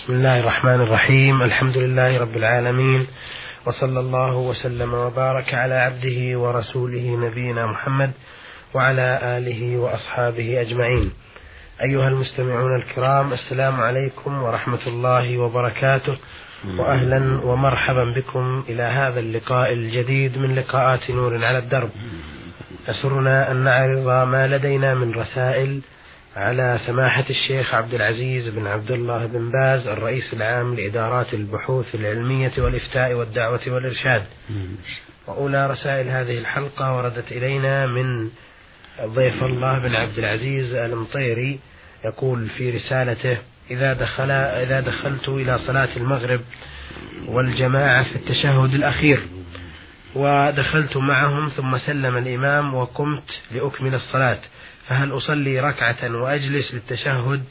بسم الله الرحمن الرحيم. الحمد لله رب العالمين. وصلى الله وسلم وبارك على عبده ورسوله نبينا محمد وعلى آله وأصحابه أجمعين. أيها المستمعون الكرام السلام عليكم ورحمة الله وبركاته. وأهلا ومرحبا بكم إلى هذا اللقاء الجديد من لقاءات نور على الدرب. يسرنا أن نعرض ما لدينا من رسائل على سماحة الشيخ عبد العزيز بن عبد الله بن باز الرئيس العام لإدارات البحوث العلمية والإفتاء والدعوة والإرشاد. وأولى رسائل هذه الحلقة وردت إلينا من ضيف الله بن عبد العزيز المطيري يقول في رسالته إذا دخل إذا دخلت إلى صلاة المغرب والجماعة في التشهد الأخير ودخلت معهم ثم سلم الإمام وقمت لأكمل الصلاة. فهل أصلي ركعة وأجلس للتشهد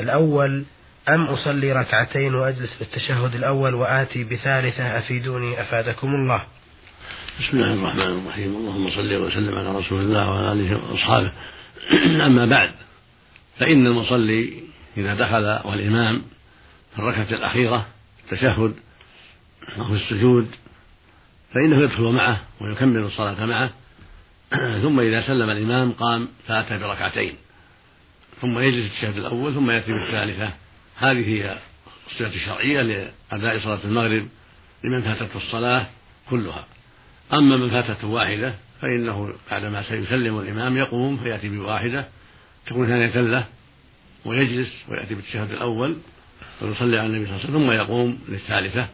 الأول أم أصلي ركعتين وأجلس للتشهد الأول وآتي بثالثة أفيدوني أفادكم الله؟ بسم الله الرحمن الرحيم. اللهم صل وسلم على رسول الله وعلى آله وأصحابه. أما بعد فإن المصلي إذا دخل والإمام في الركعة الأخيرة التشهد أو السجود فإنه يدخل معه ويكمل الصلاة معه. ثم إذا سلم الإمام قام فأتى بركعتين. ثم يجلس التشهد الأول ثم يأتي بالثالثة. هذه هي الصفة الشرعية لأداء صلاة المغرب لمن فاتته الصلاة كلها. أما من فاتته واحدة فإنه بعدما سيسلم الإمام يقوم فيأتي بواحدة تكون ثانية له ويجلس ويأتي بالتشهد الأول ويصلي على النبي صلى الله عليه وسلم ثم يقوم للثالثة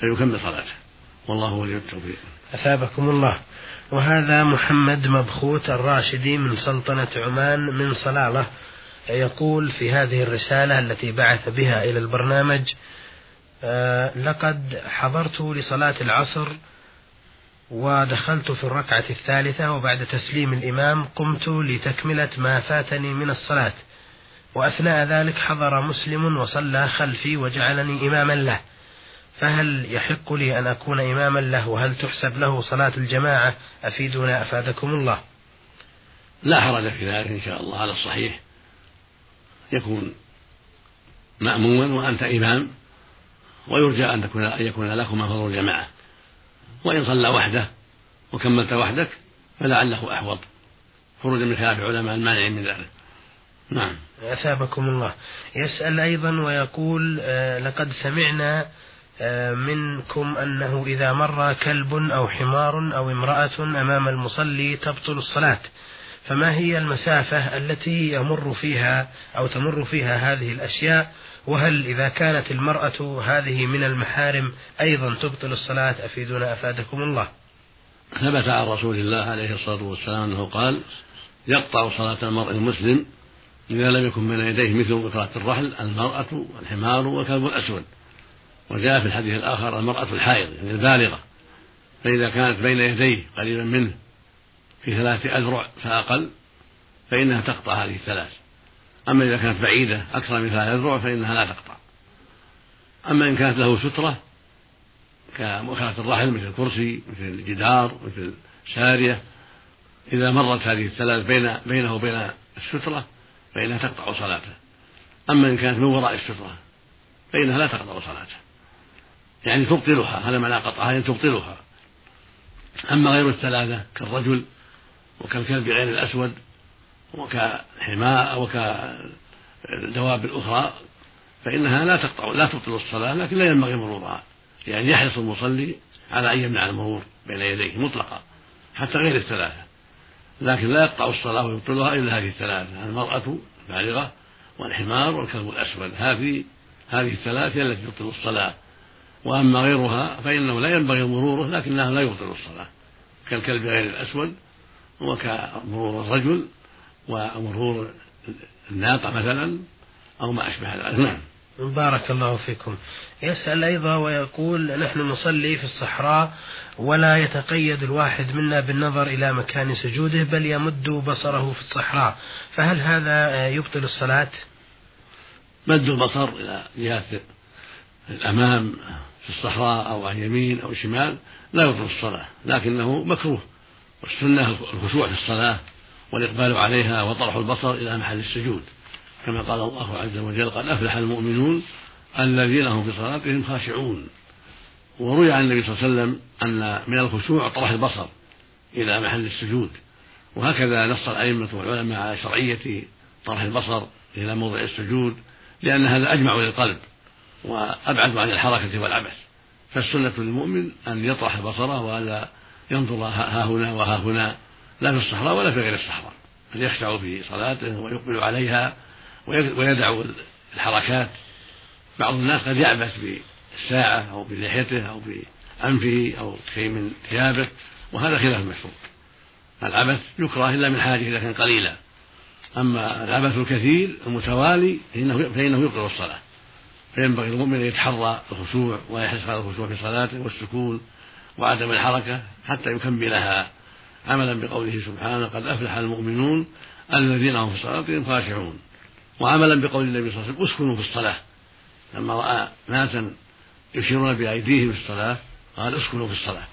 فيكمل صلاته. والله ولي التوفيق. أثابكم الله. وهذا محمد مبخوت الراشدي من سلطنة عمان من صلالة. يقول في هذه الرسالة التي بعث بها إلى البرنامج آه لقد حضرت لصلاة العصر ودخلت في الركعة الثالثة وبعد تسليم الإمام قمت لتكملة ما فاتني من الصلاة. وأثناء ذلك حضر مسلم وصلى خلفي وجعلني إماما له. فهل يحق لي أن أكون إماما له؟ وهل تحسب له صلاة الجماعة؟ أفيدنا أفادكم الله. لا حرج في ذلك إن شاء الله على الصحيح يكون مأموما وأنت إمام ويرجى أن تكون أن يكون لكما فضل الجماعة. وإن صلى وحده وكملت وحدك فلعله أحوط. خروجا من خلاف علماء المانع من ذلك. نعم. أثابكم الله. يسأل أيضا ويقول آه لقد سمعنا منكم أنه إذا مر كلب أو حمار أو امرأة أمام المصلي تبطل الصلاة. فما هي المسافة التي يمر فيها أو تمر فيها هذه الأشياء؟ وهل إذا كانت المرأة هذه من المحارم أيضا تبطل الصلاة؟ أفيدنا أفادكم الله. ثبت عن رسول الله عليه الصلاة والسلام أنه قال يقطع صلاة المرء المسلم إذا لم يكن بين يديه مثل مقراة الرحل المرأة والحمار والكلب الأسود. وجاء في الحديث الآخر المرأة الحائض يعني البالغة. فإذا كانت بين يديه قريبا منه في ثلاثة أذرع فأقل فإنها تقطع هذه الثلاث. أما إذا كانت بعيدة أكثر من ثلاثة أذرع فإنها لا تقطع. أما إن كانت له سترة كمؤخرة الرحل مثل الكرسي مثل الجدار مثل سارية إذا مرت هذه الثلاث بين بينه وبين السترة فإنها تقطع صلاته. أما إن كانت من وراء السترة فإنها لا تقطع صلاته. يعني تبطلها هذا معنى قطعها يعني تبطلها. أما غير الثلاثة كالرجل وكالكلب غير الأسود وكحماء وكالدواب الأخرى فإنها لا تقطع لا تبطل الصلاة لكن لا ينبغي مرورها يعني يحرص المصلي على أن يمنع المرور بين يديه مطلقا حتى غير الثلاثة. لكن لا يقطع الصلاة ويبطلها إلا هذه الثلاثة المرأة البالغة والحمار والكلب الأسود. هذه هذه الثلاث هي التي تبطل الصلاة. وأما غيرها فإنه لا ينبغي مروره لكنها لا يبطل الصلاة. كالكلب غير الأسود وكمرور الرجل ومرور الناقة مثلا أو ما أشبه ذلك. نعم. بارك الله فيكم. يسأل أيضا ويقول نحن نصلي في الصحراء ولا يتقيد الواحد منا بالنظر إلى مكان سجوده بل يمد بصره في الصحراء. فهل هذا يبطل الصلاة؟ مد البصر إلى جهة الأمام في الصحراء أو عن يمين أو شمال لا يبطل الصلاة لكنه مكروه والسنة الخشوع في الصلاة والإقبال عليها وطرح البصر إلى محل السجود. كما قال الله عز وجل قد أفلح المؤمنون الذين هم في صلاتهم خاشعون وروي عن النبي صلى الله عليه وسلم أن من الخشوع طرح البصر إلى محل السجود. وهكذا نص الأئمة والعلماء على شرعية طرح البصر إلى موضع السجود لأن هذا أجمع للقلب. وأبعد عن الحركة والعبث. فالسنة للمؤمن أن يطرح بصره وألا ينظر ها هنا وها هنا لا في الصحراء ولا في غير الصحراء. بل يخشع في صلاته ويقبل عليها ويدع الحركات. بعض الناس قد يعبث بالساعة أو بلحيته أو بأنفه أو شيء من ثيابه وهذا خلاف المشروع العبث يكره إلا من حاجة إذا كان قليلا. أما العبث الكثير المتوالي فإنه, فإنه يبطل الصلاة. فينبغي المؤمن أن يتحرى الخشوع ويحرص على الخشوع في صلاته والسكون وعدم الحركة حتى يكملها. عملا بقوله سبحانه قد أفلح المؤمنون الذين هم في صلاتهم خاشعون. وعملا بقول النبي صلى الله عليه وسلم اسكنوا في الصلاة. لما رأى ناسا يشيرون بأيديهم في الصلاة قال اسكنوا في الصلاة.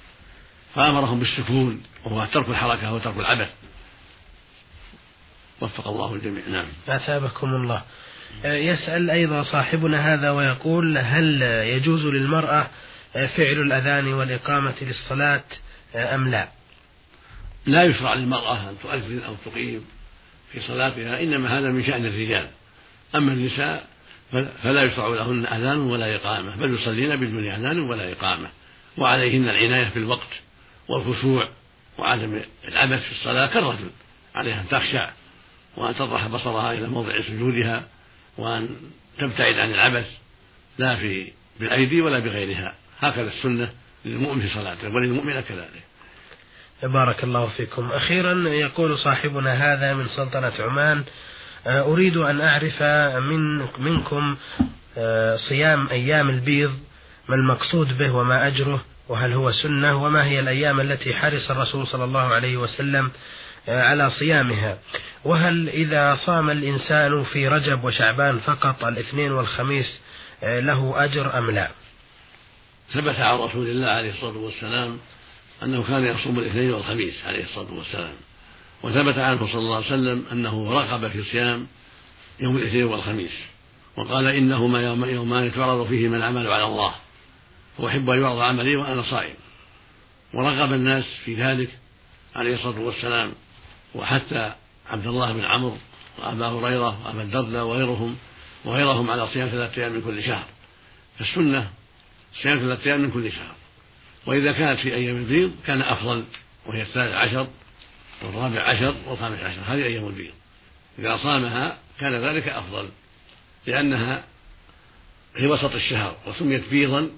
فأمرهم بالسكون وهو ترك الحركة وترك العبث. وفق الله الجميع. نعم. أثابكم الله. يسأل أيضا صاحبنا هذا ويقول هل يجوز للمرأة فعل الأذان والإقامة للصلاة أم لا؟ لا يشرع للمرأة أن تؤذن أو تقيم في صلاتها إنما هذا من شأن الرجال. أما النساء فلا يشرع لهن أذان ولا إقامة بل يصلين بدون أذان ولا إقامة. وعليهن العناية بالوقت والخشوع وعدم العبث في الصلاة كالرجل عليها أن تخشع وأن تطرح بصرها إلى موضع سجودها وأن تبتعد عن العبث لا في بالأيدي ولا بغيرها. هكذا السنة للمؤمن في صلاته وللمؤمن كذلك. بارك الله فيكم. أخيرا يقول صاحبنا هذا من سلطنة عمان آه، أريد أن أعرف من منكم آه، صيام أيام البيض ما المقصود به وما أجره وهل هو سنة وما هي الأيام التي حرص الرسول صلى الله عليه وسلم على صيامها. وهل إذا صام الإنسان في رجب وشعبان فقط الاثنين والخميس له أجر أم لا؟ ثبت عن رسول الله عليه الصلاة والسلام أنه كان يصوم الاثنين والخميس عليه الصلاة والسلام. وثبت عنه صلى الله عليه وسلم أنه رغب في صيام يوم الاثنين والخميس. وقال إنهما يومان تعرض فيهما العمل على الله. وأحب أن يعرض عملي وأنا صائم. ورغب الناس في ذلك عليه الصلاة والسلام. وحتى عبد الله بن عمرو وأبا هريرة وأبا الدرداء وغيرهم وغيرهم على صيام ثلاثة أيام من كل شهر. فالسنة صيام ثلاثة أيام من كل شهر. وإذا كانت في أيام البيض كان أفضل وهي الثالث عشر والرابع عشر والخامس عشر هذه أيام البيض. إذا صامها كان ذلك أفضل لأنها في وسط الشهر وسميت بيضا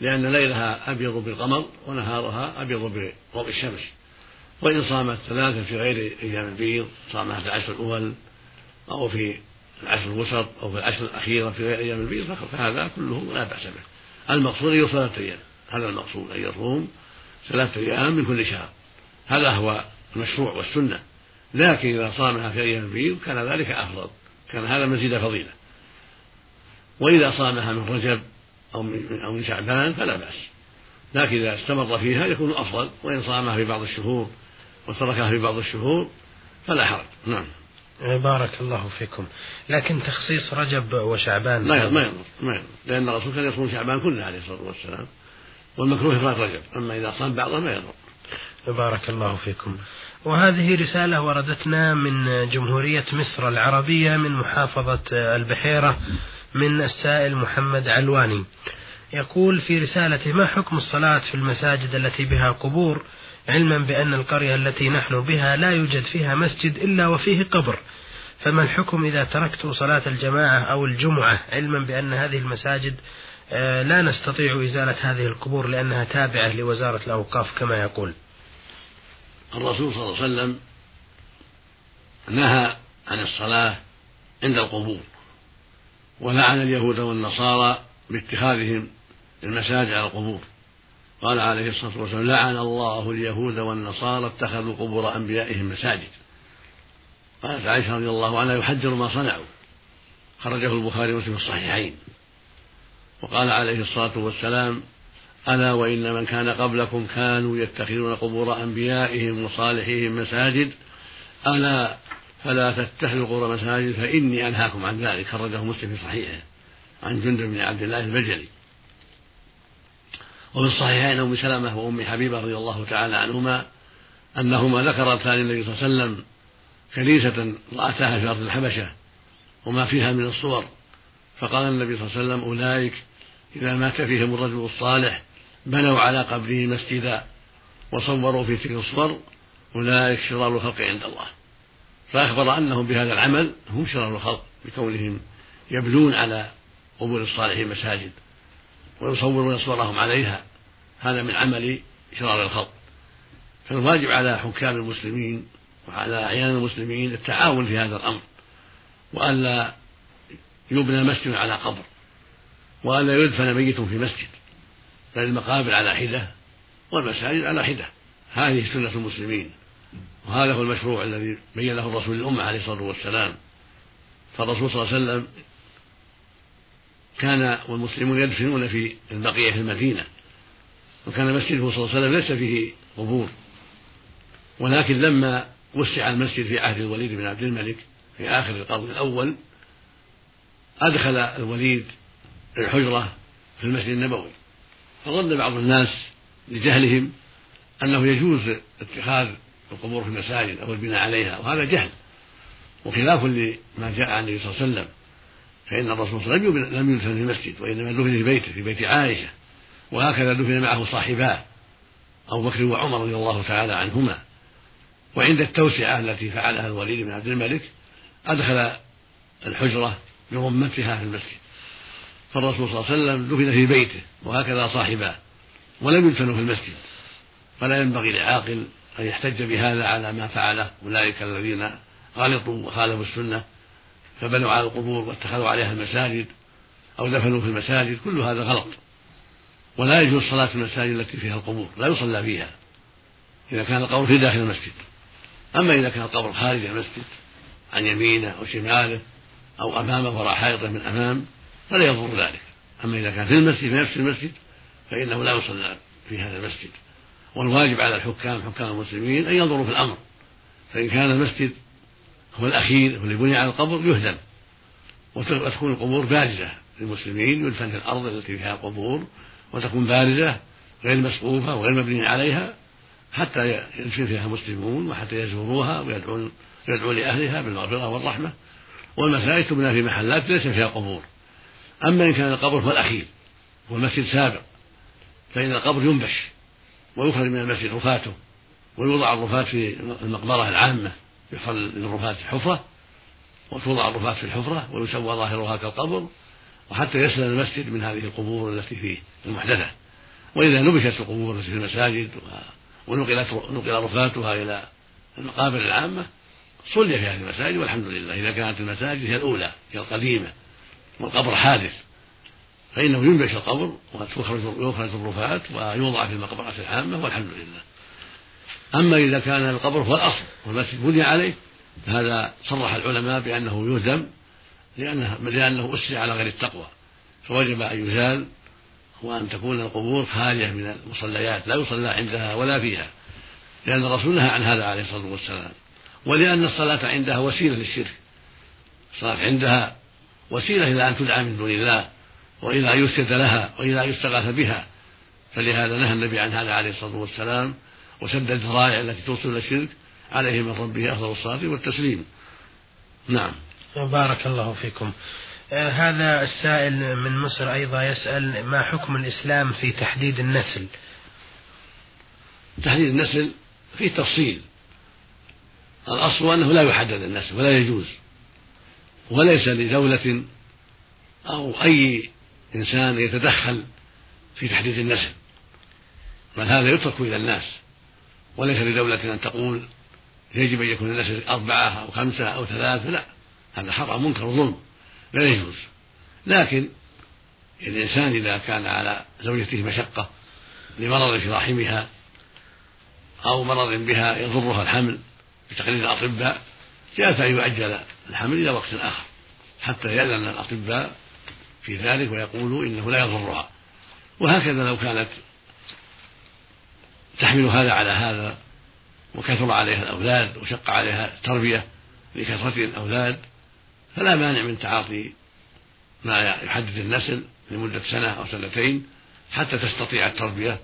لأن ليلها أبيض بالقمر ونهارها أبيض بضوء الشمس. وإن صامت ثلاثة في غير أيام البيض صامها في العشر الأول أو في العشر الوسط أو في العشر الأخيرة في غير أيام البيض فهذا كله لا بأس به. المقصود أن يوصل ثلاثة أيام. هذا المقصود أن يصوم ثلاثة أيام من كل شهر. هذا هو المشروع والسنة. لكن إذا صامها في أيام البيض كان ذلك أفضل كان هذا مزيد فضيلة. وإذا صامها من رجب أو من أو من شعبان فلا بأس. لكن إذا استمر فيها يكون أفضل وإن صامها في بعض الشهور وتركها في بعض الشهور فلا حرج. نعم. بارك الله فيكم. لكن تخصيص رجب وشعبان ما يضر ما يضر ما يضر. لأن الرسول كان يصوم شعبان كله عليه الصلاة والسلام. والمكروه إفراد رجب. أما إذا صام بعضه ما يضر. بارك الله فيكم. وهذه رسالة وردتنا من جمهورية مصر العربية من محافظة البحيرة من السائل محمد علواني. يقول في رسالته ما حكم الصلاة في المساجد التي بها قبور؟ علما بأن القرية التي نحن بها لا يوجد فيها مسجد إلا وفيه قبر. فما الحكم إذا تركت صلاة الجماعة أو الجمعة علما بأن هذه المساجد آه، لا نستطيع إزالة هذه القبور لأنها تابعة لوزارة الأوقاف كما يقول. الرسول صلى الله عليه وسلم نهى عن الصلاة عند القبور ولعن اليهود والنصارى باتخاذهم المساجد على القبور. قال عليه الصلاة والسلام لعن الله اليهود والنصارى اتخذوا قبور أنبيائهم مساجد. قالت عائشة رضي الله عنها يحذر ما صنعوا. خرجه البخاري ومسلم في الصحيحين. وقال عليه الصلاة والسلام ألا وإن من كان قبلكم كانوا يتخذون قبور أنبيائهم وصالحيهم مساجد ألا فلا تتخذوا قبور مساجد فإني أنهاكم عن ذلك. خرجه مسلم في صحيحه. عن جندب بن عبد الله البجلي. وفي الصحيحين أم سلمة وأم حبيبة رضي الله تعالى عنهما أنهما ذكرتا للنبي صلى الله عليه وسلم كنيسة رأتاها في أرض الحبشة وما فيها من الصور. فقال النبي صلى الله عليه وسلم أولئك إذا مات فيهم الرجل الصالح بنوا على قبره مسجدا وصوروا في تلك الصور أولئك شرار الخلق عند الله. فأخبر أنهم بهذا العمل هم شرار الخلق بكونهم يبنون على قبور الصالحين مساجد. ويصورون صورهم عليها. هذا من عمل شرار الخلق. فالواجب على حكام المسلمين وعلى أعيان المسلمين التعاون في هذا الأمر وألا يبنى مسجد على قبر وألا يدفن ميت في مسجد بل المقابر على حدة والمساجد على حدة. هذه سنة المسلمين. وهذا هو المشروع الذي بينه الرسول للأمة عليه الصلاة والسلام. فالرسول صلى الله عليه وسلم كان والمسلمون يدفنون في البقية في المدينة وكان مسجده صلى الله عليه وسلم ليس فيه قبور. ولكن لما وسع المسجد في عهد الوليد بن عبد الملك في آخر القرن الأول أدخل الوليد الحجرة في المسجد النبوي. فظن بعض الناس لجهلهم أنه يجوز اتخاذ القبور في المساجد أو البناء عليها وهذا جهل وخلاف لما جاء عن النبي صلى الله عليه وسلم. فإن الرسول صلى الله عليه وسلم لم يدفن في المسجد وإنما دفن في بيته في بيت عائشة وهكذا دفن معه صاحباه أبو بكر وعمر رضي الله تعالى عنهما. وعند التوسعة التي فعلها الوليد بن عبد الملك أدخل الحجرة برمتها في المسجد. فالرسول صلى الله عليه وسلم دفن في بيته وهكذا صاحباه ولم يدفنوا في المسجد. فلا ينبغي لعاقل أن يحتج بهذا على ما فعله أولئك الذين غلطوا وخالفوا السنة. فبنوا على القبور واتخذوا عليها المساجد أو دفنوا في المساجد كل هذا غلط. ولا يجوز صلاة في المساجد التي فيها القبور لا يصلى فيها إذا كان القبر في داخل المسجد. أما إذا كان القبر خارج المسجد عن يمينه أو شماله أو أمامه وراء حائطة من أمام فلا يضر ذلك. أما إذا كان في المسجد في نفس المسجد فإنه لا يصلى في هذا المسجد. والواجب على الحكام حكام المسلمين أن ينظروا في الأمر. فإن كان المسجد هو الأخير واللي بني على القبر يهدم. وتكون القبور بارزة للمسلمين يدفن في الأرض التي فيها قبور وتكون بارزة غير مسقوفة وغير مبني عليها حتى يدفن فيها المسلمون وحتى يزوروها ويدعون يدعو لأهلها بالمغفرة والرحمة. والمساجد تبنى في محلات ليس فيها قبور. أما إن كان القبر هو الأخير والمسجد سابق فإن القبر ينبش ويخرج من المسجد رفاته ويوضع الرفات في المقبرة العامة. يحفر للرفات حفرة وتوضع الرفات في الحفرة ويسوى ظاهرها كالقبر وحتى يسلم المسجد من هذه القبور التي فيه المحدثة. وإذا نبشت القبور التي في المساجد ونقلت نقل رفاتها إلى المقابر العامة صلي في هذه المساجد والحمد لله. إذا كانت المساجد هي الأولى هي القديمة والقبر حادث فإنه ينبش القبر ويخرج الرفات ويوضع في المقبرة العامة والحمد لله. أما إذا كان القبر هو الأصل والمسجد بني عليه فهذا صرح العلماء بأنه يهدم لأنه, لأنه أسس على غير التقوى. فوجب أن يزال وأن تكون القبور خالية من المصليات لا يصلى عندها ولا فيها. لأن الرسول نهى عن هذا عليه الصلاة والسلام. ولأن الصلاة عندها وسيلة للشرك. الصلاة عندها وسيلة إلى أن تدعى من دون الله وإلى أن يسجد لها وإلى أن يستغاث بها. فلهذا نهى النبي عن هذا عليه الصلاة والسلام. وسد الذرائع التي توصل إلى الشرك عليه من ربه أفضل الصلاة والتسليم. نعم. بارك الله فيكم. آه هذا السائل من مصر أيضا يسأل ما حكم الإسلام في تحديد النسل؟ تحديد النسل فيه تفصيل. الأصل أنه لا يحدد النسل ولا يجوز. وليس لدولة أو أي إنسان يتدخل في تحديد النسل. بل هذا يترك إلى الناس. وليس لدولة أن تقول يجب أن يكون النسل أربعة أو خمسة أو ثلاثة لا هذا حرام منكر وظلم لا يجوز. لكن الإنسان إذا كان على زوجته مشقة لمرض في رحمها أو مرض بها يضرها الحمل بتقرير الأطباء جاءت أن يؤجل الحمل إلى وقت آخر حتى يأذن الأطباء في ذلك ويقولوا إنه لا يضرها. وهكذا لو كانت تحمل هذا على هذا وكثر عليها الأولاد وشق عليها التربية لكثرة الأولاد فلا مانع من تعاطي ما يحدد النسل لمدة سنة أو سنتين حتى تستطيع التربية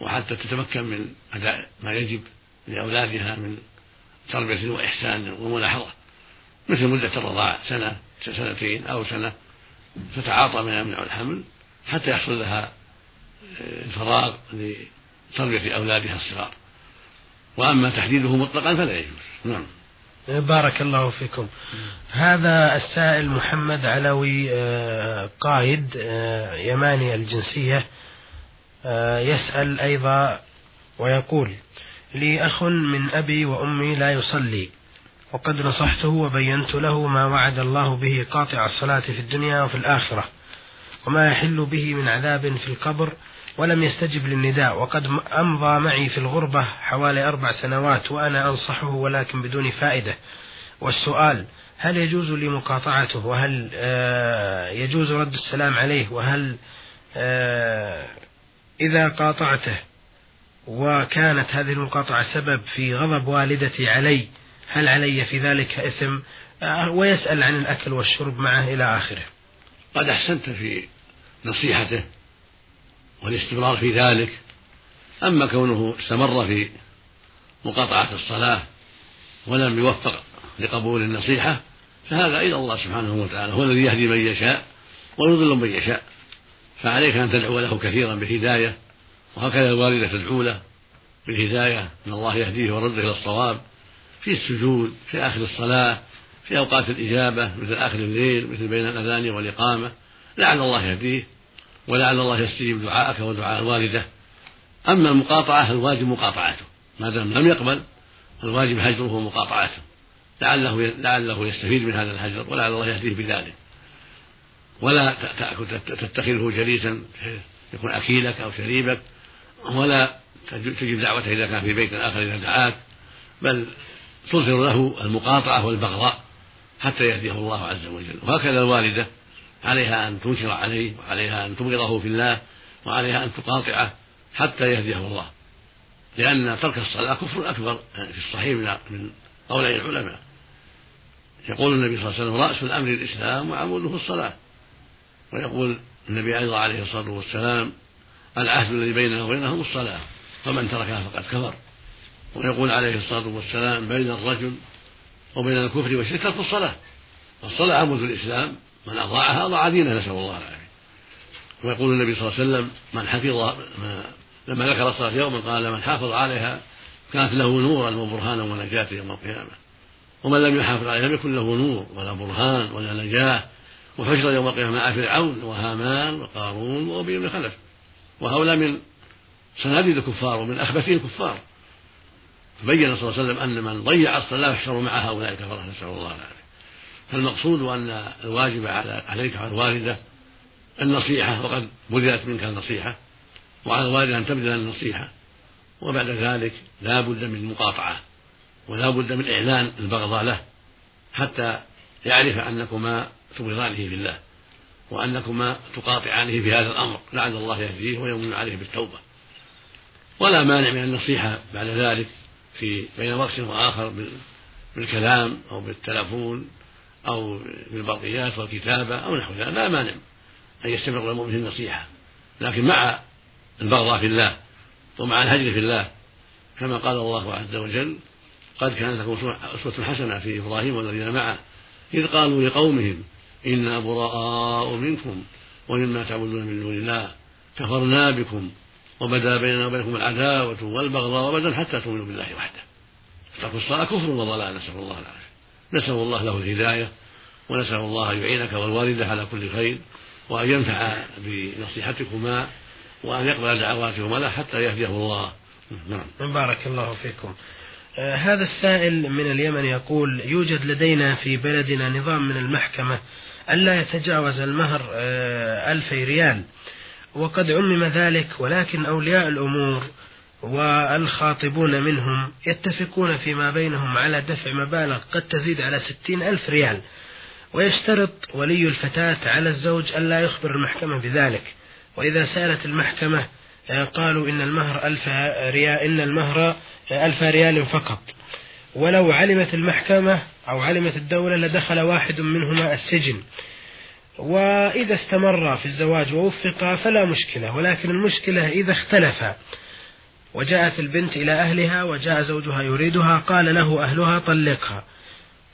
وحتى تتمكن من أداء ما يجب لأولادها من تربية وإحسان وملاحظة. مثل مدة الرضاعة سنة سنتين أو سنة تتعاطى ما يمنع الحمل حتى يحصل لها آه، الفراغ لتربية أولادها الصغار. وأما تحديده مطلقا فلا يجوز. نعم. بارك الله فيكم. هذا السائل محمد علوي آه، قايد آه، يماني الجنسية يسأل أيضا ويقول لي أخ من أبي وأمي لا يصلي وقد نصحته وبينت له ما وعد الله به قاطع الصلاة في الدنيا وفي الآخرة وما يحل به من عذاب في القبر ولم يستجب للنداء وقد أمضى معي في الغربة حوالي أربع سنوات وأنا أنصحه ولكن بدون فائدة. والسؤال هل يجوز لي مقاطعته؟ وهل آه، يجوز رد السلام عليه؟ وهل آه، إذا قاطعته وكانت هذه المقاطعة سبب في غضب والدتي علي هل علي في ذلك إثم؟ آه، ويسأل عن الأكل والشرب معه إلى آخره. قد أحسنت في نصيحته؟ والاستمرار في ذلك. أما كونه استمر في مقاطعة الصلاة ولم يوفق لقبول النصيحة فهذا إلى الله سبحانه وتعالى. هو الذي يهدي من يشاء ويضل من يشاء. فعليك أن تدعو له كثيرا بالهداية وهكذا الوالدة تدعو له بالهداية أن الله يهديه ويرده إلى الصواب. في السجود في آخر الصلاة في أوقات الإجابة مثل آخر الليل مثل بين الأذان والإقامة لعل الله يهديه. ولعل الله يستجيب دعاءك ودعاء الوالدة أما المقاطعة الواجب مقاطعته. ما دام لم يقبل الواجب هجره ومقاطعته. لعله لعله يستفيد من هذا الهجر ولعل الله يهديه بذلك. ولا تتخذه جليسا يكون أكيلك أو شريبك. ولا تجب دعوته إذا كان في بيت آخر إذا دعاك. بل تظهر له المقاطعة والبغضاء حتى يهديه الله عز وجل. وهكذا الوالدة عليها أن تنكر عليه وعليها أن تبغضه في الله وعليها أن تقاطعه حتى يهديه الله. لأن ترك الصلاة كفر أكبر في الصحيح من قولي العلماء. يقول النبي صلى الله عليه وسلم رأس الأمر الإسلام وعموده الصلاة. ويقول النبي أيضا عليه الصلاة والسلام العهد الذي بيننا وبينهم الصلاة فمن تركها فقد كفر. ويقول عليه الصلاة والسلام بين الرجل وبين الكفر والشرك ترك الصلاة. والصلاة عمود الإسلام من أضاعها أضاع دينه نسأل الله العافية. ويقول النبي صلى الله عليه وسلم من حفظ لما ذكر الصلاة يوما قال من حافظ عليها كانت له نورا وبرهانا ونجاة يوم القيامة. ومن لم يحافظ عليها لم يكن له نور ولا برهان ولا نجاة. وحشر يوم القيامة مع فرعون وهامان وقارون وأبي بن خلف. وهؤلاء من صناديد الكفار ومن أخبثين الكفار. فبين صلى الله عليه وسلم أن من ضيع الصلاة يحشر مع هؤلاء الكفرة نسأل الله العافية. فالمقصود أن الواجب عليك وعلى الوالدة النصيحة وقد بذلت منك النصيحة وعلى الوالدة أن تبذل النصيحة. وبعد ذلك لا بد من مقاطعة ولا بد من إعلان البغضاء له حتى يعرف أنكما تبغضانه في الله وأنكما تقاطعانه في هذا الأمر لعل الله يهديه ويمن عليه بالتوبة. ولا مانع من النصيحة بعد ذلك في بين وقت وآخر بالكلام أو بالتلفون أو بالبرقيات والكتابة أو نحو ذلك لا مانع أن يستمر المؤمن في النصيحة. لكن مع البغضاء في الله ومع الهجر في الله كما قال الله عز وجل قد كانت لكم أسوة حسنة في إبراهيم والذين معه إذ قالوا لقومهم إنا براء منكم ومما تعبدون من دون الله كفرنا بكم وبدا بيننا وبينكم العداوة والبغضاء وبدا حتى تؤمنوا بالله وحده. ترك الصلاة كفر وضلال نسأل الله العافية. نسأل الله له الهداية ونسأل الله أن يعينك والوالدة على كل خير وأن ينفع بنصيحتكما وأن يقبل دعواتهما له حتى يهديه الله. نعم. بارك الله فيكم. آه هذا السائل من اليمن يقول يوجد لدينا في بلدنا نظام من المحكمة ألا يتجاوز المهر آه ألفي ريال وقد عمم ذلك ولكن أولياء الأمور والخاطبون منهم يتفقون فيما بينهم على دفع مبالغ قد تزيد على ستين ألف ريال. ويشترط ولي الفتاة على الزوج ألا يخبر المحكمة بذلك. وإذا سألت المحكمة آه، قالوا إن المهر ألف ريال إن المهر ألف ريال فقط. ولو علمت المحكمة أو علمت الدولة لدخل واحد منهما السجن. وإذا استمر في الزواج ووفق فلا مشكلة. ولكن المشكلة إذا اختلف وجاءت البنت إلى أهلها وجاء زوجها يريدها قال له أهلها طلقها.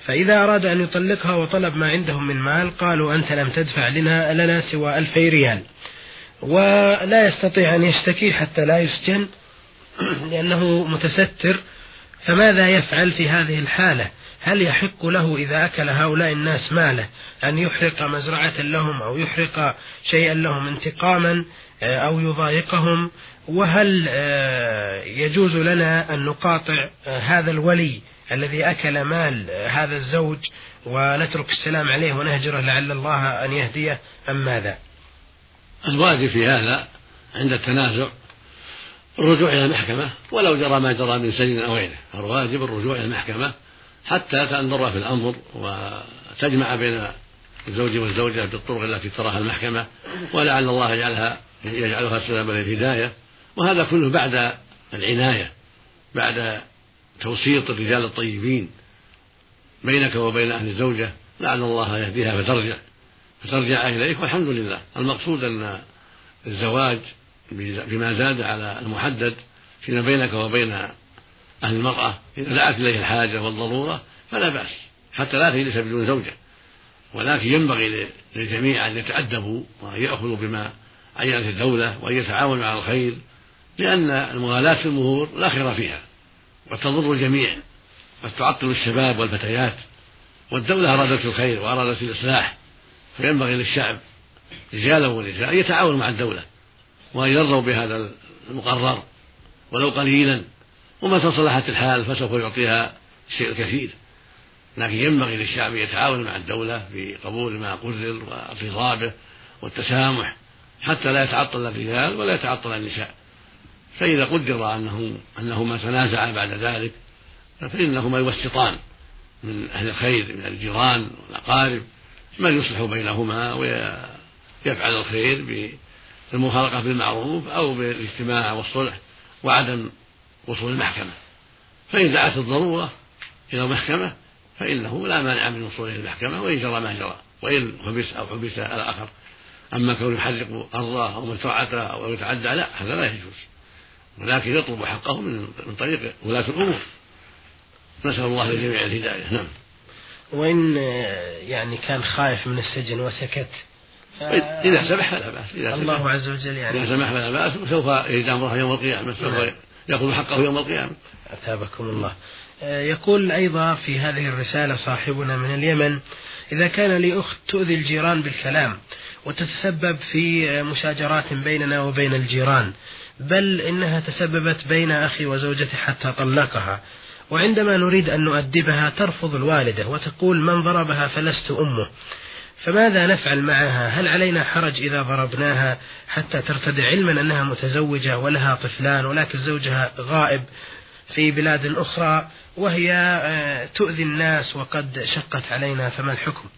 فإذا أراد أن يطلقها وطلب ما عندهم من مال قالوا أنت لم تدفع لنا لنا سوى ألفي ريال. ولا يستطيع أن يشتكي حتى لا يسجن لأنه متستر. فماذا يفعل في هذه الحالة؟ هل يحق له إذا أكل هؤلاء الناس ماله أن يحرق مزرعة لهم أو يحرق شيئا لهم انتقاما؟ أو يضايقهم وهل آه، يجوز لنا أن نقاطع آه، هذا الولي الذي أكل مال هذا الزوج ونترك السلام عليه ونهجره لعل الله أن يهديه أم ماذا؟ الواجب في هذا عند التنازع الرجوع إلى المحكمة ولو جرى ما جرى من سجن أو غيره. الواجب الرجوع إلى المحكمة حتى تنظر في الأمر وتجمع بين الزوج والزوجة بالطرق التي تراها المحكمة ولعل الله يجعلها يجعلها سببا للهداية وهذا كله بعد العناية بعد توسيط الرجال الطيبين بينك وبين أهل الزوجة لعل الله يهديها فترجع فترجع إليك والحمد لله. المقصود أن الزواج بما زاد على المحدد فيما بينك وبين أهل المرأة إذا دعت إليه الحاجة والضرورة فلا بأس حتى لا تجلس بدون زوجة. ولكن ينبغي للجميع أن يتأدبوا وأن يأخذوا بما عينت الدولة وأن يتعاونوا على الخير لأن المغالاة في المهور لا خير فيها وتضر الجميع قد تعطل الشباب والفتيات والدولة أرادت الخير وأرادت الإصلاح فينبغي للشعب رجالا ونساء أن يتعاونوا مع الدولة وأن يرضوا بهذا المقرر ولو قليلا ومتى صلحت الحال فسوف يعطيها الشيء الكثير لكن ينبغي للشعب أن يتعاون مع الدولة في قبول ما قرر وارتضابه والتسامح حتى لا يتعطل الرجال ولا يتعطل النساء. فإذا قدر أنه أنهما تنازعا بعد ذلك فإنهما يوسطان من أهل الخير من الجيران والأقارب من يصلح بينهما ويفعل الخير بالمفارقة بالمعروف أو بالاجتماع والصلح وعدم وصول المحكمة. فإن دعت الضرورة إلى المحكمة فإنه لا مانع من وصوله المحكمة وإن جرى ما جرى وإن حبس أو حبس الآخر أما كونه يحرق أرضه أو مزرعته أو يتعدى لا هذا لا يجوز. ولكن يطلب حقه من من طريق ولاة الأمور. نسأل الله للجميع الهداية. نعم. وإن يعني كان خايف من السجن وسكت إذا سمح فلا بأس إذا الله عز وجل يعني إذا سمح فلا بأس وسوف يجد أمره يوم القيامة. سوف نعم. يأخذ حقه يوم القيامة. أثابكم الله. آه، يقول أيضا في هذه الرسالة صاحبنا من اليمن إذا كان لي أخت تؤذي الجيران بالكلام وتتسبب في مشاجرات بيننا وبين الجيران بل إنها تسببت بين أخي وزوجتي حتى طلقها. وعندما نريد أن نؤدبها ترفض الوالدة وتقول من ضربها فلست أمه. فماذا نفعل معها؟ هل علينا حرج إذا ضربناها حتى ترتدع؟ علما أنها متزوجة ولها طفلان ولكن زوجها غائب في بلاد أخرى وهي آه، تؤذي الناس وقد شقت علينا فما الحكم؟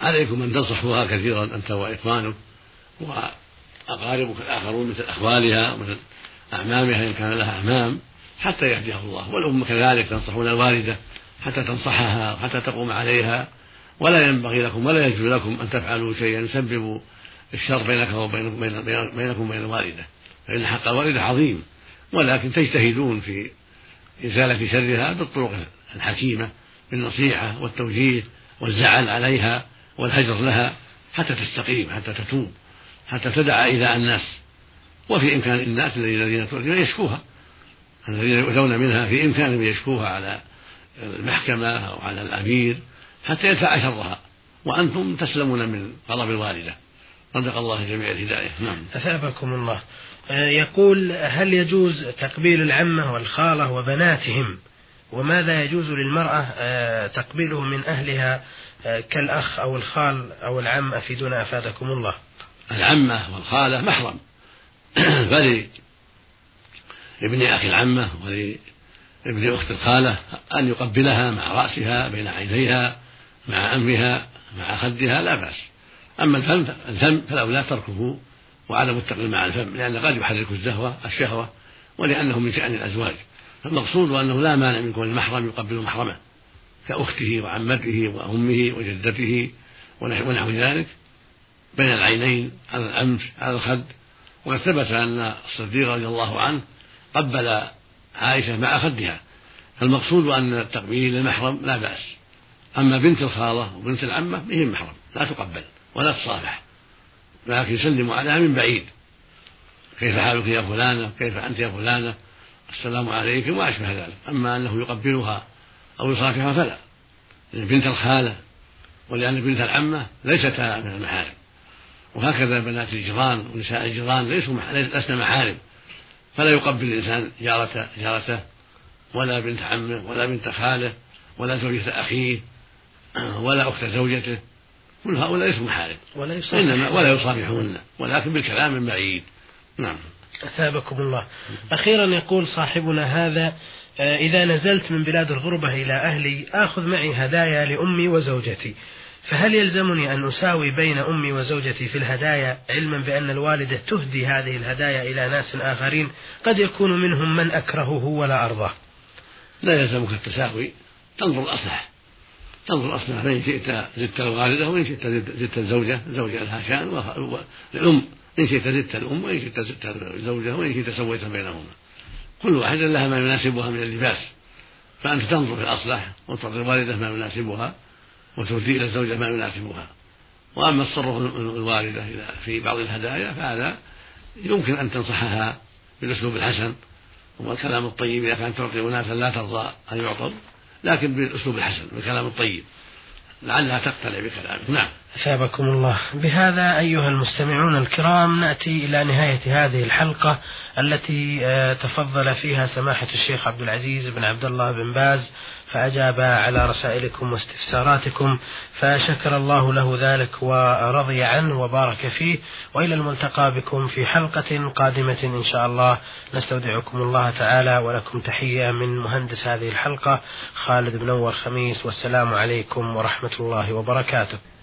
عليكم أن تنصحوها كثيرا أنت وإخوانك وأقاربك الآخرون مثل أخوالها ومثل أعمامها إن كان لها أعمام حتى يهديها الله. والأم كذلك تنصحون الوالدة حتى تنصحها وحتى تقوم عليها. ولا ينبغي لكم ولا يجوز لكم أن تفعلوا شيئا يسبب الشر بينك وبين بينكم وبين الوالدة. فإن حق الوالدة عظيم. ولكن تجتهدون في إزالة شرها بالطرق الحكيمة بالنصيحة والتوجيه والزعل عليها. والهجر لها حتى تستقيم حتى تتوب حتى تدع إلى الناس. وفي إمكان الناس الذين تؤذون يشكوها الذين يؤذون منها في إمكانهم يشكوها على المحكمة أو على الأمير حتى يدفع شرها. وأنتم تسلمون من غضب الوالدة. رزق الله جميع الهداية. نعم. أثابكم الله. آه، يقول هل يجوز تقبيل العمة والخالة وبناتهم وماذا يجوز للمرأة آه، تقبيله من أهلها آه، كالأخ أو الخال أو العم أفيدونا أفادكم الله. العمة والخالة محرم. فلابن أخي العمة ولابن أخت الخالة أن يقبلها مع رأسها بين عينيها مع أنفها مع خدها لا بأس. أما الفم الفم فالأولى تركه وعدم التقليل مع الفم لأن قد يحرك الزهوة الشهوة ولأنه من شأن الأزواج. فالمقصود أنه لا مانع من كون المحرم يقبل محرمه كأخته وعمته وأمه وجدته ونحو ذلك. بين العينين على الأنف على الخد. وقد ثبت أن الصديق رضي الله عنه قبل عائشة مع خدها. فالمقصود أن التقبيل المحرم لا بأس. أما بنت الخالة وبنت العمة بهم محرم لا تقبل ولا تصافح. لكن يسلم عليها من بعيد. كيف حالك يا فلانة؟ كيف أنت يا فلانة؟ السلام عليكم وما أشبه ذلك. أما أنه يقبلها أو يصافحها فلا بنت الخالة ولأن بنت العمة ليستا من المحارم. وهكذا بنات الجيران ونساء الجيران ليسوا لسنا محارم. فلا يقبل الإنسان جارته جارته ولا بنت عمه ولا بنت خاله ولا زوجة أخيه ولا أخت زوجته. كل هؤلاء ليسوا محارم. ولا إنما ولا يصافحهن ولكن بالكلام من بعيد نعم. أثابكم الله. أخيرا يقول صاحبنا هذا آه، إذا نزلت من بلاد الغربة إلى أهلي آخذ معي هدايا لأمي وزوجتي. فهل يلزمني أن أساوي بين أمي وزوجتي في الهدايا علما بأن الوالدة تهدي هذه الهدايا إلى ناس آخرين؟ قد يكون منهم من أكرهه ولا أرضاه. لا يلزمك التساوي. تنظر الأصلح. تنظر الأصلح. فإن شئت زدت الوالدة وإن شئت زدت الزوجة الزوجة لها شأن والأم إن شئت زدت الأم وإن شئت زدت الزوجة وإن شئت سويت بينهما. كل واحدة لها ما يناسبها من اللباس. فأنت تنظر في الأصلح وتعطي الوالدة ما يناسبها وتهدي إلى الزوجة ما يناسبها. وأما تصرف الوالدة في بعض الهدايا فهذا يمكن أن تنصحها بالأسلوب الحسن والكلام الطيب. إذا كانت تعطي أناسا لا ترضى أن يعطوا لكن بالأسلوب الحسن بالكلام الطيب. لعلها تقتنع بكلامك نعم. أثابكم الله. بهذا أيها المستمعون الكرام نأتي إلى نهاية هذه الحلقة التي آه، تفضل فيها سماحة الشيخ عبد العزيز بن عبد الله بن باز فأجاب على رسائلكم واستفساراتكم فشكر الله له ذلك ورضي عنه وبارك فيه وإلى الملتقى بكم في حلقة قادمة إن شاء الله. نستودعكم الله تعالى ولكم تحية من مهندس هذه الحلقة خالد بن نور خميس والسلام عليكم ورحمة الله وبركاته.